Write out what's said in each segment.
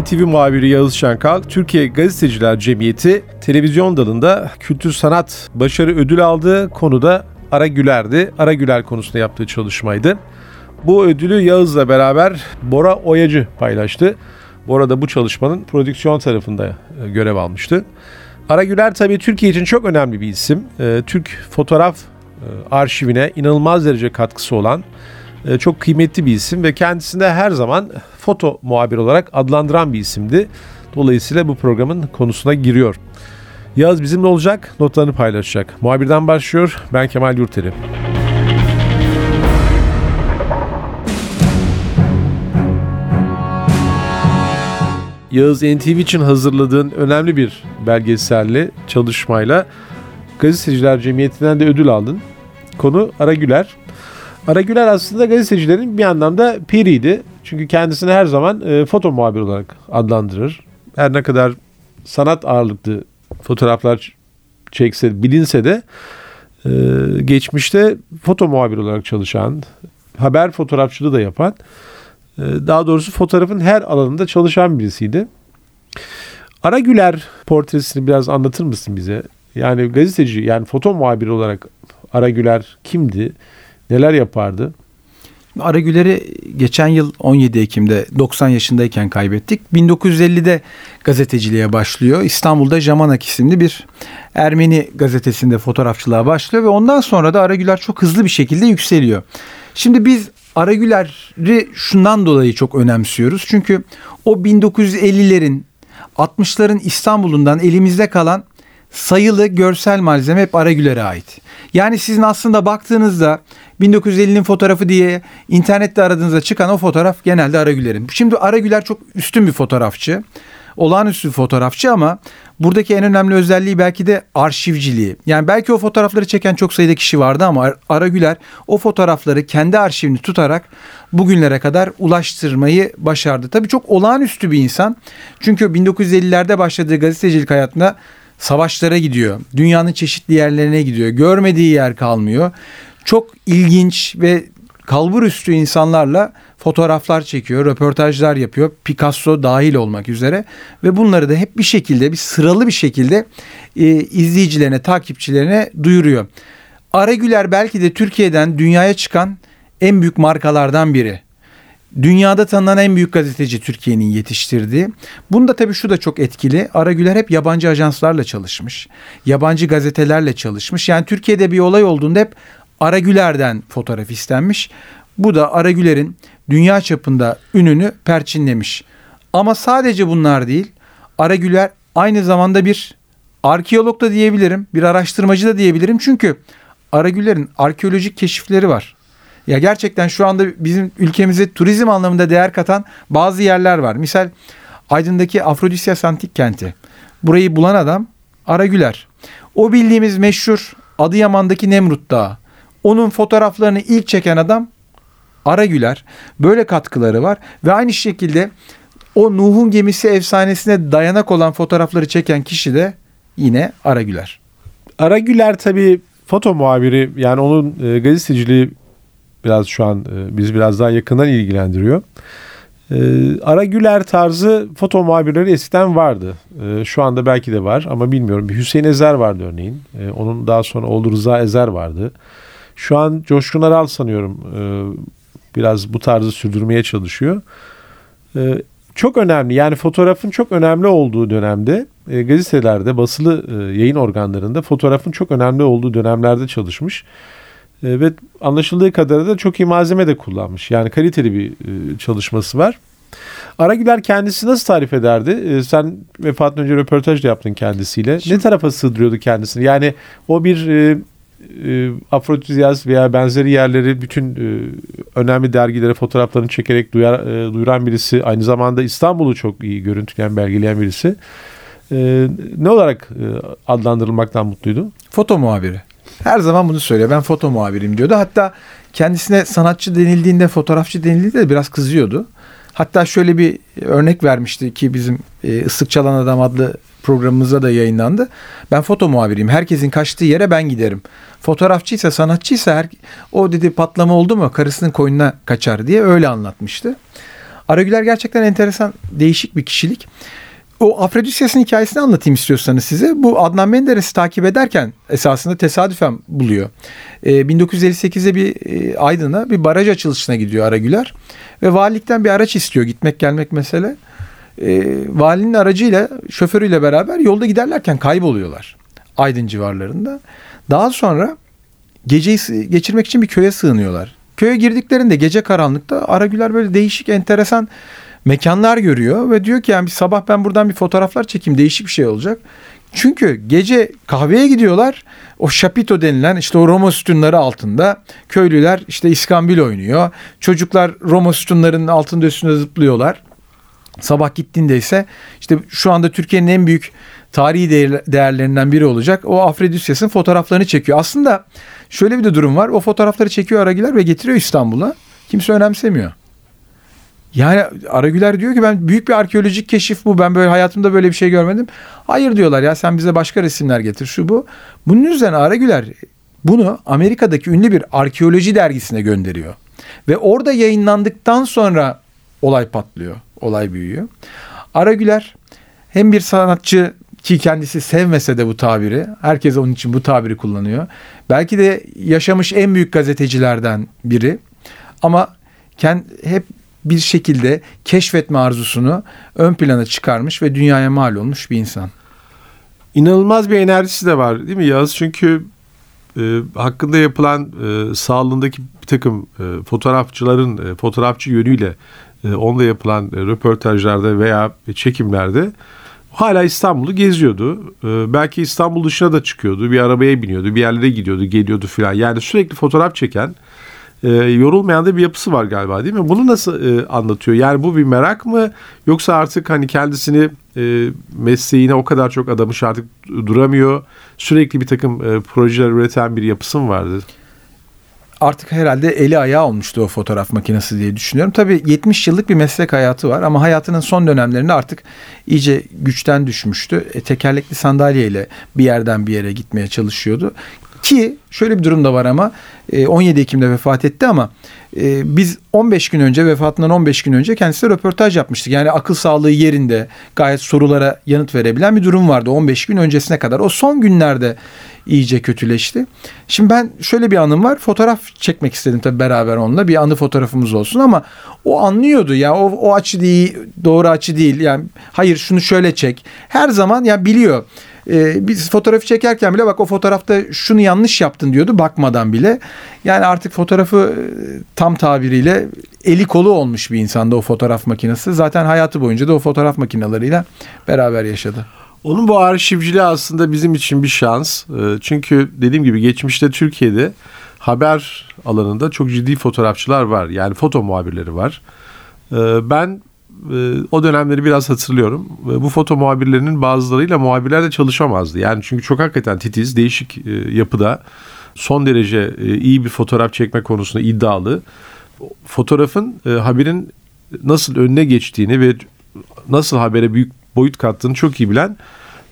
NTV muhabiri Yağız Şankal, Türkiye Gazeteciler Cemiyeti televizyon dalında kültür sanat başarı ödül aldığı konuda Ara Güler'di. Ara Güler konusunda yaptığı çalışmaydı. Bu ödülü Yağız'la beraber Bora Oyacı paylaştı. Bora da bu çalışmanın prodüksiyon tarafında e, görev almıştı. Ara Güler tabii Türkiye için çok önemli bir isim. E, Türk fotoğraf e, arşivine inanılmaz derece katkısı olan e, çok kıymetli bir isim ve kendisinde her zaman foto muhabir olarak adlandıran bir isimdi. Dolayısıyla bu programın konusuna giriyor. Yaz bizimle olacak, notlarını paylaşacak. Muhabirden başlıyor, ben Kemal Yurteri. Yağız NTV için hazırladığın önemli bir belgeselli çalışmayla Gazeteciler Cemiyeti'nden de ödül aldın. Konu Ara Güler. Ara Güler aslında gazetecilerin bir anlamda piriydi. Çünkü kendisini her zaman e, foto muhabir olarak adlandırır. Her ne kadar sanat ağırlıklı fotoğraflar çekse, bilinse de e, geçmişte foto muhabir olarak çalışan, haber fotoğrafçılığı da yapan, e, daha doğrusu fotoğrafın her alanında çalışan birisiydi. Ara Güler portresini biraz anlatır mısın bize? Yani gazeteci, yani foto muhabiri olarak Ara Güler kimdi? Neler yapardı? Aragüler'i geçen yıl 17 Ekim'de 90 yaşındayken kaybettik. 1950'de gazeteciliğe başlıyor. İstanbul'da Jamanak isimli bir Ermeni gazetesinde fotoğrafçılığa başlıyor ve ondan sonra da Aragüler çok hızlı bir şekilde yükseliyor. Şimdi biz Aragüler'i şundan dolayı çok önemsiyoruz. Çünkü o 1950'lerin 60'ların İstanbul'undan elimizde kalan sayılı görsel malzeme hep Aragüler'e ait. Yani sizin aslında baktığınızda 1950'nin fotoğrafı diye internette aradığınızda çıkan o fotoğraf genelde Aragüler'in. Şimdi Aragüler çok üstün bir fotoğrafçı. Olağanüstü bir fotoğrafçı ama buradaki en önemli özelliği belki de arşivciliği. Yani belki o fotoğrafları çeken çok sayıda kişi vardı ama Aragüler o fotoğrafları kendi arşivini tutarak bugünlere kadar ulaştırmayı başardı. Tabii çok olağanüstü bir insan. Çünkü 1950'lerde başladığı gazetecilik hayatında savaşlara gidiyor. Dünyanın çeşitli yerlerine gidiyor. Görmediği yer kalmıyor. Çok ilginç ve kalbur üstü insanlarla fotoğraflar çekiyor, röportajlar yapıyor. Picasso dahil olmak üzere ve bunları da hep bir şekilde bir sıralı bir şekilde e, izleyicilerine, takipçilerine duyuruyor. Aragüler belki de Türkiye'den dünyaya çıkan en büyük markalardan biri. Dünyada tanınan en büyük gazeteci Türkiye'nin yetiştirdiği. Bunda tabii şu da çok etkili. Aragüler hep yabancı ajanslarla çalışmış. Yabancı gazetelerle çalışmış. Yani Türkiye'de bir olay olduğunda hep Aragüler'den fotoğraf istenmiş. Bu da Aragüler'in dünya çapında ününü perçinlemiş. Ama sadece bunlar değil. Aragüler aynı zamanda bir arkeolog da diyebilirim, bir araştırmacı da diyebilirim. Çünkü Aragüler'in arkeolojik keşifleri var. Ya gerçekten şu anda bizim ülkemize turizm anlamında değer katan bazı yerler var. Misal Aydın'daki Afrodisyas Antik Kenti. Burayı bulan adam Aragüler. O bildiğimiz meşhur Adıyaman'daki Nemrut Dağı. Onun fotoğraflarını ilk çeken adam Aragüler. Böyle katkıları var ve aynı şekilde o Nuh'un gemisi efsanesine dayanak olan fotoğrafları çeken kişi de yine Aragüler. Aragüler tabii foto muhabiri yani onun e, gazeteciliği biraz şu an e, biz biraz daha yakından ilgilendiriyor. E, Ara Güler tarzı foto muhabirleri eskiden vardı. E, şu anda belki de var ama bilmiyorum. Bir Hüseyin Ezer vardı örneğin. E, onun daha sonra oğlu Rıza Ezer vardı. Şu an Coşkun Aral sanıyorum e, biraz bu tarzı sürdürmeye çalışıyor. Çok önemli yani fotoğrafın çok önemli olduğu dönemde gazetelerde basılı yayın organlarında fotoğrafın çok önemli olduğu dönemlerde çalışmış. E, ve anlaşıldığı kadarıyla da çok iyi malzeme de kullanmış. Yani kaliteli bir e, çalışması var. Aragüler kendisi nasıl tarif ederdi? E, sen vefatından önce röportaj da yaptın kendisiyle. Şimdi, ne tarafa sığdırıyordu kendisini? Yani o bir e, e, Afrodizyaz veya benzeri yerleri bütün e, önemli dergilere fotoğraflarını çekerek duyar, e, duyuran birisi. Aynı zamanda İstanbul'u çok iyi görüntüleyen, belgeleyen birisi. e, ne olarak e, adlandırılmaktan mutluydu? Foto muhabiri. Her zaman bunu söylüyor. Ben foto muhabiriyim diyordu. Hatta kendisine sanatçı denildiğinde, fotoğrafçı denildiğinde de biraz kızıyordu. Hatta şöyle bir örnek vermişti ki bizim e, Islık Çalan Adam adlı programımızda da yayınlandı. Ben foto muhabiriyim. Herkesin kaçtığı yere ben giderim. Fotoğrafçıysa, sanatçıysa her, o dedi patlama oldu mu karısının koynuna kaçar diye öyle anlatmıştı. Aragüler gerçekten enteresan, değişik bir kişilik. O Afrodisyas'ın hikayesini anlatayım istiyorsanız size. Bu Adnan Menderes'i takip ederken esasında tesadüfen buluyor. Ee, 1958'de bir e, Aydın'a bir baraj açılışına gidiyor Aragüler. Ve valilikten bir araç istiyor. Gitmek gelmek mesele. Ee, valinin aracıyla şoförüyle beraber yolda giderlerken kayboluyorlar. Aydın civarlarında. Daha sonra geceyi geçirmek için bir köye sığınıyorlar. Köye girdiklerinde gece karanlıkta Aragüler böyle değişik enteresan mekanlar görüyor ve diyor ki yani bir sabah ben buradan bir fotoğraflar çekeyim değişik bir şey olacak. Çünkü gece kahveye gidiyorlar. O şapito denilen işte o Roma sütunları altında köylüler işte iskambil oynuyor. Çocuklar Roma sütunlarının altında üstünde zıplıyorlar. Sabah gittiğinde ise işte şu anda Türkiye'nin en büyük tarihi değerlerinden biri olacak. O Afrodisyas'ın fotoğraflarını çekiyor. Aslında şöyle bir de durum var. O fotoğrafları çekiyor Aragiler ve getiriyor İstanbul'a. Kimse önemsemiyor. Yani Aragüler diyor ki ben büyük bir arkeolojik keşif bu. Ben böyle hayatımda böyle bir şey görmedim. Hayır diyorlar ya sen bize başka resimler getir şu bu. Bunun üzerine Aragüler bunu Amerika'daki ünlü bir arkeoloji dergisine gönderiyor. Ve orada yayınlandıktan sonra olay patlıyor. Olay büyüyor. Aragüler hem bir sanatçı ki kendisi sevmese de bu tabiri, herkes onun için bu tabiri kullanıyor. Belki de yaşamış en büyük gazetecilerden biri. Ama kend, hep bir şekilde keşfetme arzusunu ön plana çıkarmış ve dünyaya mal olmuş bir insan. İnanılmaz bir enerjisi de var değil mi Yağız? Çünkü e, hakkında yapılan e, sağlığındaki bir takım e, fotoğrafçıların e, fotoğrafçı yönüyle e, onunla yapılan e, röportajlarda veya çekimlerde hala İstanbul'u geziyordu. E, belki İstanbul dışına da çıkıyordu. Bir arabaya biniyordu, bir yerlere gidiyordu, geliyordu filan. Yani sürekli fotoğraf çeken e, yorulmayan da bir yapısı var galiba değil mi? Bunu nasıl e, anlatıyor? Yani bu bir merak mı yoksa artık hani kendisini e, mesleğine o kadar çok adamış artık duramıyor. Sürekli bir takım e, projeler üreten bir yapısı mı vardı? Artık herhalde eli ayağı olmuştu o fotoğraf makinesi diye düşünüyorum. Tabii 70 yıllık bir meslek hayatı var ama hayatının son dönemlerinde artık iyice güçten düşmüştü. E, tekerlekli sandalyeyle bir yerden bir yere gitmeye çalışıyordu. Ki şöyle bir durum da var ama 17 e, Ekim'de vefat etti ama e, biz 15 gün önce vefatından 15 gün önce kendisiyle röportaj yapmıştık. Yani akıl sağlığı yerinde gayet sorulara yanıt verebilen bir durum vardı 15 gün öncesine kadar. O son günlerde iyice kötüleşti. Şimdi ben şöyle bir anım var. Fotoğraf çekmek istedim tabii beraber onunla. Bir anı fotoğrafımız olsun ama o anlıyordu. Ya o, o açı değil, doğru açı değil. Yani hayır şunu şöyle çek. Her zaman ya yani biliyor e, biz fotoğrafı çekerken bile bak o fotoğrafta şunu yanlış yaptın diyordu bakmadan bile. Yani artık fotoğrafı e, tam tabiriyle eli kolu olmuş bir insanda o fotoğraf makinesi. Zaten hayatı boyunca da o fotoğraf makinalarıyla beraber yaşadı. Onun bu arşivciliği aslında bizim için bir şans. E, çünkü dediğim gibi geçmişte Türkiye'de haber alanında çok ciddi fotoğrafçılar var. Yani foto muhabirleri var. E, ben o dönemleri biraz hatırlıyorum. Bu foto muhabirlerinin bazılarıyla muhabirler de çalışamazdı. Yani çünkü çok hakikaten titiz, değişik e, yapıda son derece e, iyi bir fotoğraf çekme konusunda iddialı. Fotoğrafın haberin nasıl önüne geçtiğini ve nasıl habere büyük boyut kattığını çok iyi bilen e,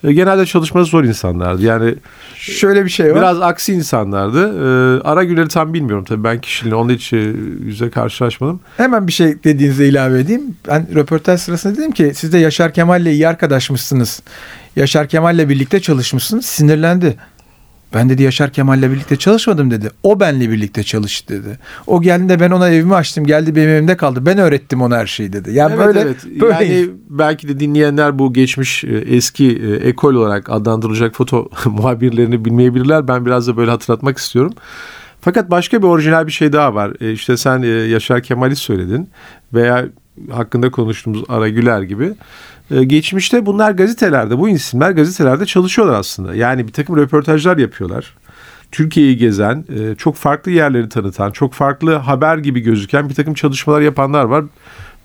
genelde çalışması zor insanlardı. Yani şöyle bir şey var. Biraz aksi insanlardı. E, Ara Güler'i tam bilmiyorum tabii ben kişiliğini onunla hiç e, yüze karşılaşmadım. Hemen bir şey dediğinizde ilave edeyim. Ben röportaj sırasında dedim ki siz de Yaşar Kemal'le iyi arkadaşmışsınız. Yaşar Kemal'le birlikte çalışmışsınız. Sinirlendi. Ben dedi Yaşar Kemal'le birlikte çalışmadım dedi. O benle birlikte çalıştı dedi. O geldiğinde ben ona evimi açtım. Geldi benim evimde kaldı. Ben öğrettim ona her şeyi dedi. Yani evet, böyle, evet. böyle yani belki de dinleyenler bu geçmiş e, eski e, ekol olarak adlandırılacak foto muhabirlerini bilmeyebilirler. Ben biraz da böyle hatırlatmak istiyorum. Fakat başka bir orijinal bir şey daha var. E, işte sen Yaşar Kemal'i söyledin veya hakkında konuştuğumuz Ara Güler gibi. Ee, geçmişte bunlar gazetelerde, bu isimler gazetelerde çalışıyorlar aslında. Yani bir takım röportajlar yapıyorlar. Türkiye'yi gezen, e, çok farklı yerleri tanıtan, çok farklı haber gibi gözüken bir takım çalışmalar yapanlar var.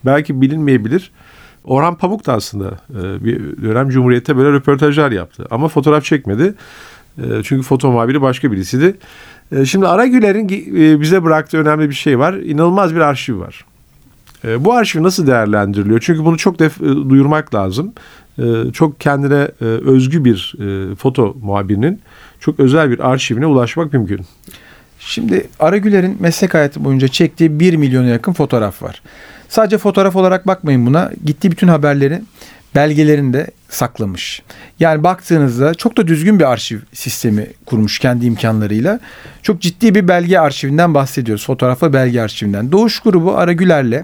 Belki bilinmeyebilir. Orhan Pamuk da aslında e, bir dönem Cumhuriyet'te böyle röportajlar yaptı. Ama fotoğraf çekmedi. E, çünkü foto muhabiri başka birisiydi. E, şimdi Aragüler'in e, bize bıraktığı önemli bir şey var. İnanılmaz bir arşiv var. E, bu arşiv nasıl değerlendiriliyor? Çünkü bunu çok def- e, duyurmak lazım. E, çok kendine özgü bir foto muhabirinin çok özel bir arşivine ulaşmak mümkün. Şimdi Aragüler'in meslek hayatı boyunca çektiği 1 milyona yakın fotoğraf var. Sadece fotoğraf olarak bakmayın buna. Gittiği bütün haberleri belgelerinde saklamış. Yani baktığınızda çok da düzgün bir arşiv sistemi kurmuş kendi imkanlarıyla. Çok ciddi bir belge arşivinden bahsediyoruz. Fotoğrafla belge arşivinden. Doğuş grubu Aragüler'le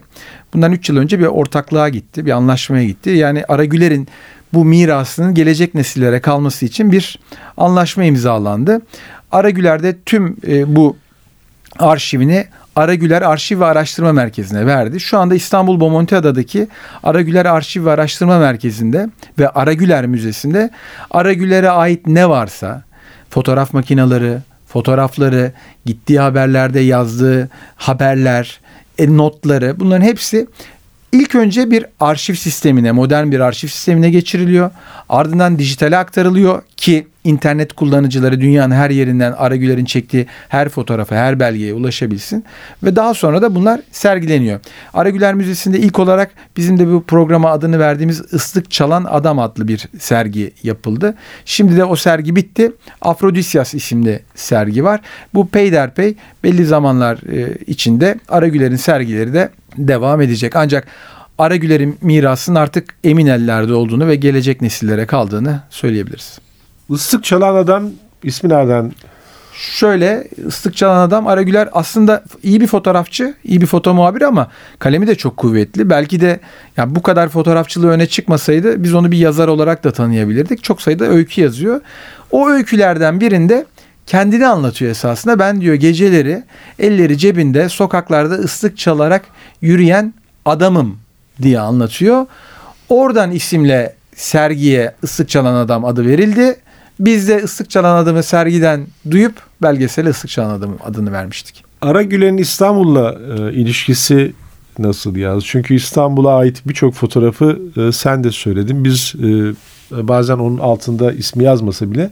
bundan 3 yıl önce bir ortaklığa gitti. Bir anlaşmaya gitti. Yani Aragüler'in bu mirasının gelecek nesillere kalması için bir anlaşma imzalandı. Aragüler de tüm e, bu arşivini Aragüler Arşiv ve Araştırma Merkezi'ne verdi. Şu anda İstanbul Bomontiada'daki Aragüler Arşiv ve Araştırma Merkezi'nde ve Aragüler Müzesi'nde Aragüler'e ait ne varsa fotoğraf makineleri, fotoğrafları, gittiği haberlerde yazdığı haberler, e, notları bunların hepsi İlk önce bir arşiv sistemine, modern bir arşiv sistemine geçiriliyor. Ardından dijitale aktarılıyor ki internet kullanıcıları dünyanın her yerinden Aragüler'in çektiği her fotoğrafa, her belgeye ulaşabilsin. Ve daha sonra da bunlar sergileniyor. Aragüler Müzesi'nde ilk olarak bizim de bu programa adını verdiğimiz Islık Çalan Adam adlı bir sergi yapıldı. Şimdi de o sergi bitti. Afrodisyas isimli sergi var. Bu peyderpey belli zamanlar e, içinde Aragüler'in sergileri de devam edecek. Ancak Aragüler'in mirasının artık emin ellerde olduğunu ve gelecek nesillere kaldığını söyleyebiliriz. Islık çalan adam ismi nereden? Şöyle ıslık çalan adam Aragüler aslında iyi bir fotoğrafçı, iyi bir foto muhabiri ama kalemi de çok kuvvetli. Belki de yani bu kadar fotoğrafçılığı öne çıkmasaydı biz onu bir yazar olarak da tanıyabilirdik. Çok sayıda öykü yazıyor. O öykülerden birinde kendini anlatıyor esasında. Ben diyor geceleri elleri cebinde sokaklarda ıslık çalarak yürüyen adamım diye anlatıyor. Oradan isimle sergiye ıslık çalan adam adı verildi. Biz de ıslık çalan adamı sergiden duyup belgesele ıslık çalan adam adını vermiştik. Aragüler'in İstanbul'la e, ilişkisi nasıl yaz? Çünkü İstanbul'a ait birçok fotoğrafı e, sen de söyledin. Biz e, bazen onun altında ismi yazmasa bile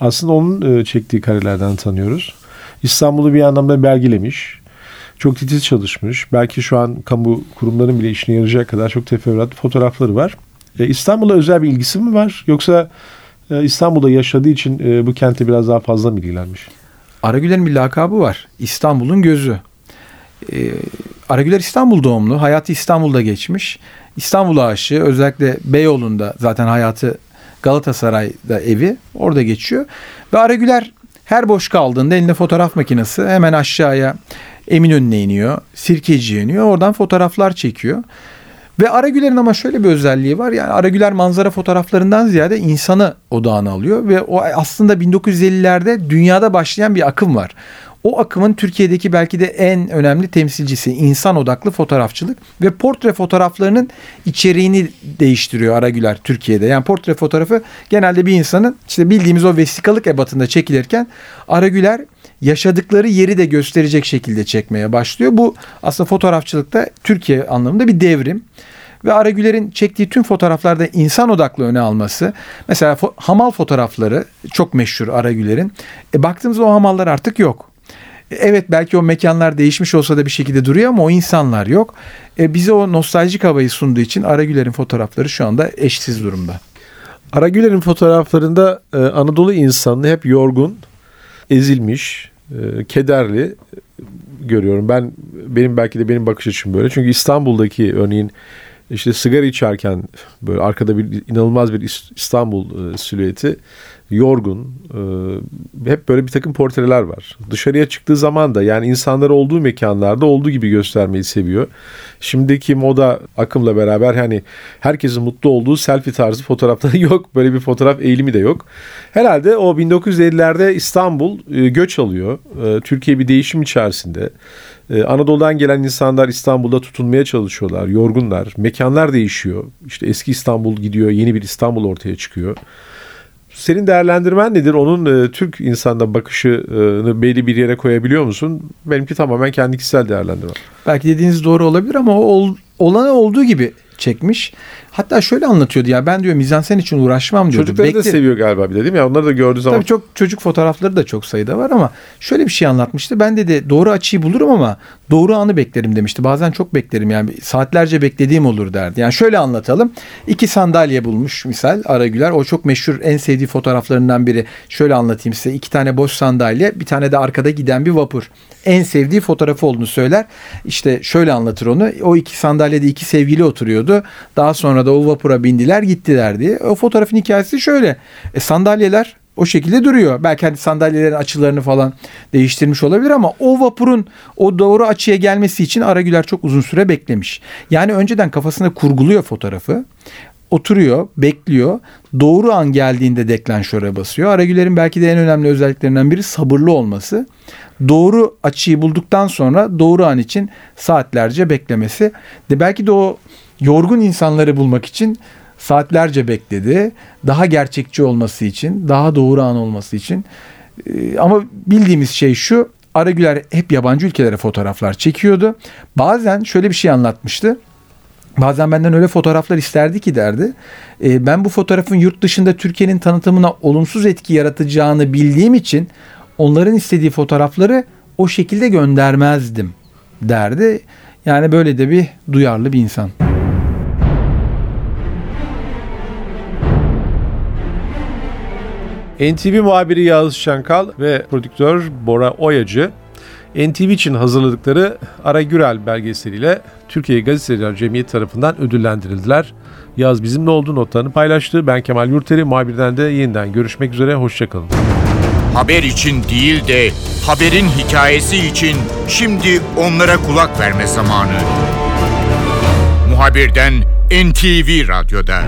aslında onun e, çektiği karelerden tanıyoruz. İstanbul'u bir anlamda belgelemiş. Çok titiz çalışmış. Belki şu an kamu kurumların bile işine yarayacak kadar çok teferruatlı fotoğrafları var. E, İstanbul'a özel bir ilgisi mi var? Yoksa İstanbul'da yaşadığı için e, bu kente biraz daha fazla mı ilgilenmiş? Aragüler'in bir lakabı var. İstanbul'un gözü. Ee, Aragüler İstanbul doğumlu. Hayatı İstanbul'da geçmiş. İstanbul aşığı özellikle Beyoğlu'nda zaten hayatı Galatasaray'da evi orada geçiyor. Ve Aragüler her boş kaldığında elinde fotoğraf makinesi hemen aşağıya Eminönü'ne iniyor. Sirkeci'ye iniyor. Oradan fotoğraflar çekiyor. Ve Aragüler'in ama şöyle bir özelliği var. Yani Aragüler manzara fotoğraflarından ziyade insanı odağına alıyor. Ve o aslında 1950'lerde dünyada başlayan bir akım var. O akımın Türkiye'deki belki de en önemli temsilcisi insan odaklı fotoğrafçılık ve portre fotoğraflarının içeriğini değiştiriyor Aragüler Türkiye'de. Yani portre fotoğrafı genelde bir insanın işte bildiğimiz o vesikalık ebatında çekilirken Aragüler yaşadıkları yeri de gösterecek şekilde çekmeye başlıyor. Bu aslında fotoğrafçılıkta Türkiye anlamında bir devrim. Ve Aragüler'in çektiği tüm fotoğraflarda insan odaklı öne alması. Mesela fo- hamal fotoğrafları çok meşhur Aragüler'in. E, baktığımızda o hamallar artık yok. E, Evet belki o mekanlar değişmiş olsa da bir şekilde duruyor ama o insanlar yok. E, bize o nostaljik havayı sunduğu için Aragüler'in fotoğrafları şu anda eşsiz durumda. Aragüler'in fotoğraflarında e, Anadolu insanını hep yorgun, ezilmiş, e, kederli görüyorum. Ben benim belki de benim bakış açım böyle. Çünkü İstanbul'daki örneğin işte sigara içerken böyle arkada bir inanılmaz bir İs- İstanbul e, silüeti yorgun e, hep böyle bir takım portreler var. Dışarıya çıktığı zaman da yani insanlar olduğu mekanlarda olduğu gibi göstermeyi seviyor. Şimdiki moda akımla beraber hani herkesin mutlu olduğu selfie tarzı fotoğrafları yok. Böyle bir fotoğraf eğilimi de yok. Herhalde o 1950'lerde İstanbul e, göç alıyor. Türkiye bir değişim içerisinde. E, Anadolu'dan gelen insanlar İstanbul'da tutunmaya çalışıyorlar. Yorgunlar. Mekanlar değişiyor. İşte eski İstanbul gidiyor. Yeni bir İstanbul ortaya çıkıyor. Senin değerlendirmen nedir? Onun e, Türk insanda bakışını belli bir yere koyabiliyor musun? Benimki tamamen kendi kişisel değerlendirmem. Belki dediğiniz doğru olabilir ama o ol- olanı olduğu gibi çekmiş. Hatta şöyle anlatıyordu ya ben diyor mizansen için uğraşmam diyordu. Çocukları da Bekle- seviyor galiba bir de değil mi? Ya onları da gördüğü zaman Tabii çok çocuk fotoğrafları da çok sayıda var ama şöyle bir şey anlatmıştı. Ben dedi doğru açıyı bulurum ama doğru anı beklerim demişti. Bazen çok beklerim yani saatlerce beklediğim olur derdi. Yani şöyle anlatalım. İki sandalye bulmuş misal Aragüler. O çok meşhur en sevdiği fotoğraflarından biri. Şöyle anlatayım size. İki tane boş sandalye bir tane de arkada giden bir vapur. En sevdiği fotoğrafı olduğunu söyler. İşte şöyle anlatır onu. O iki sandalyede iki sevgili oturuyordu. Daha sonra da o vapura bindiler gittiler diye. O fotoğrafın hikayesi şöyle. E, sandalyeler o şekilde duruyor. Belki hani sandalyelerin açılarını falan değiştirmiş olabilir ama o vapurun o doğru açıya gelmesi için Aragüler çok uzun süre beklemiş. Yani önceden kafasında kurguluyor fotoğrafı. Oturuyor, bekliyor. Doğru an geldiğinde deklanşöre basıyor. Aragüler'in belki de en önemli özelliklerinden biri sabırlı olması. Doğru açıyı bulduktan sonra doğru an için saatlerce beklemesi. De belki de o yorgun insanları bulmak için saatlerce bekledi. Daha gerçekçi olması için, daha doğru an olması için. Ee, ama bildiğimiz şey şu. Aragüler hep yabancı ülkelere fotoğraflar çekiyordu. Bazen şöyle bir şey anlatmıştı. Bazen benden öyle fotoğraflar isterdi ki derdi. "E, ben bu fotoğrafın yurt dışında Türkiye'nin tanıtımına olumsuz etki yaratacağını bildiğim için onların istediği fotoğrafları o şekilde göndermezdim derdi. Yani böyle de bir duyarlı bir insan. NTV muhabiri Yağız Şankal ve prodüktör Bora Oyacı NTV için hazırladıkları Ara Gürel belgeseliyle Türkiye Gazeteciler Cemiyeti tarafından ödüllendirildiler. Yağız bizimle olduğu notlarını paylaştı. Ben Kemal Yurteri, muhabirden de yeniden görüşmek üzere. Hoşçakalın. Haber için değil de haberin hikayesi için şimdi onlara kulak verme zamanı. Muhabirden NTV Radyo'da.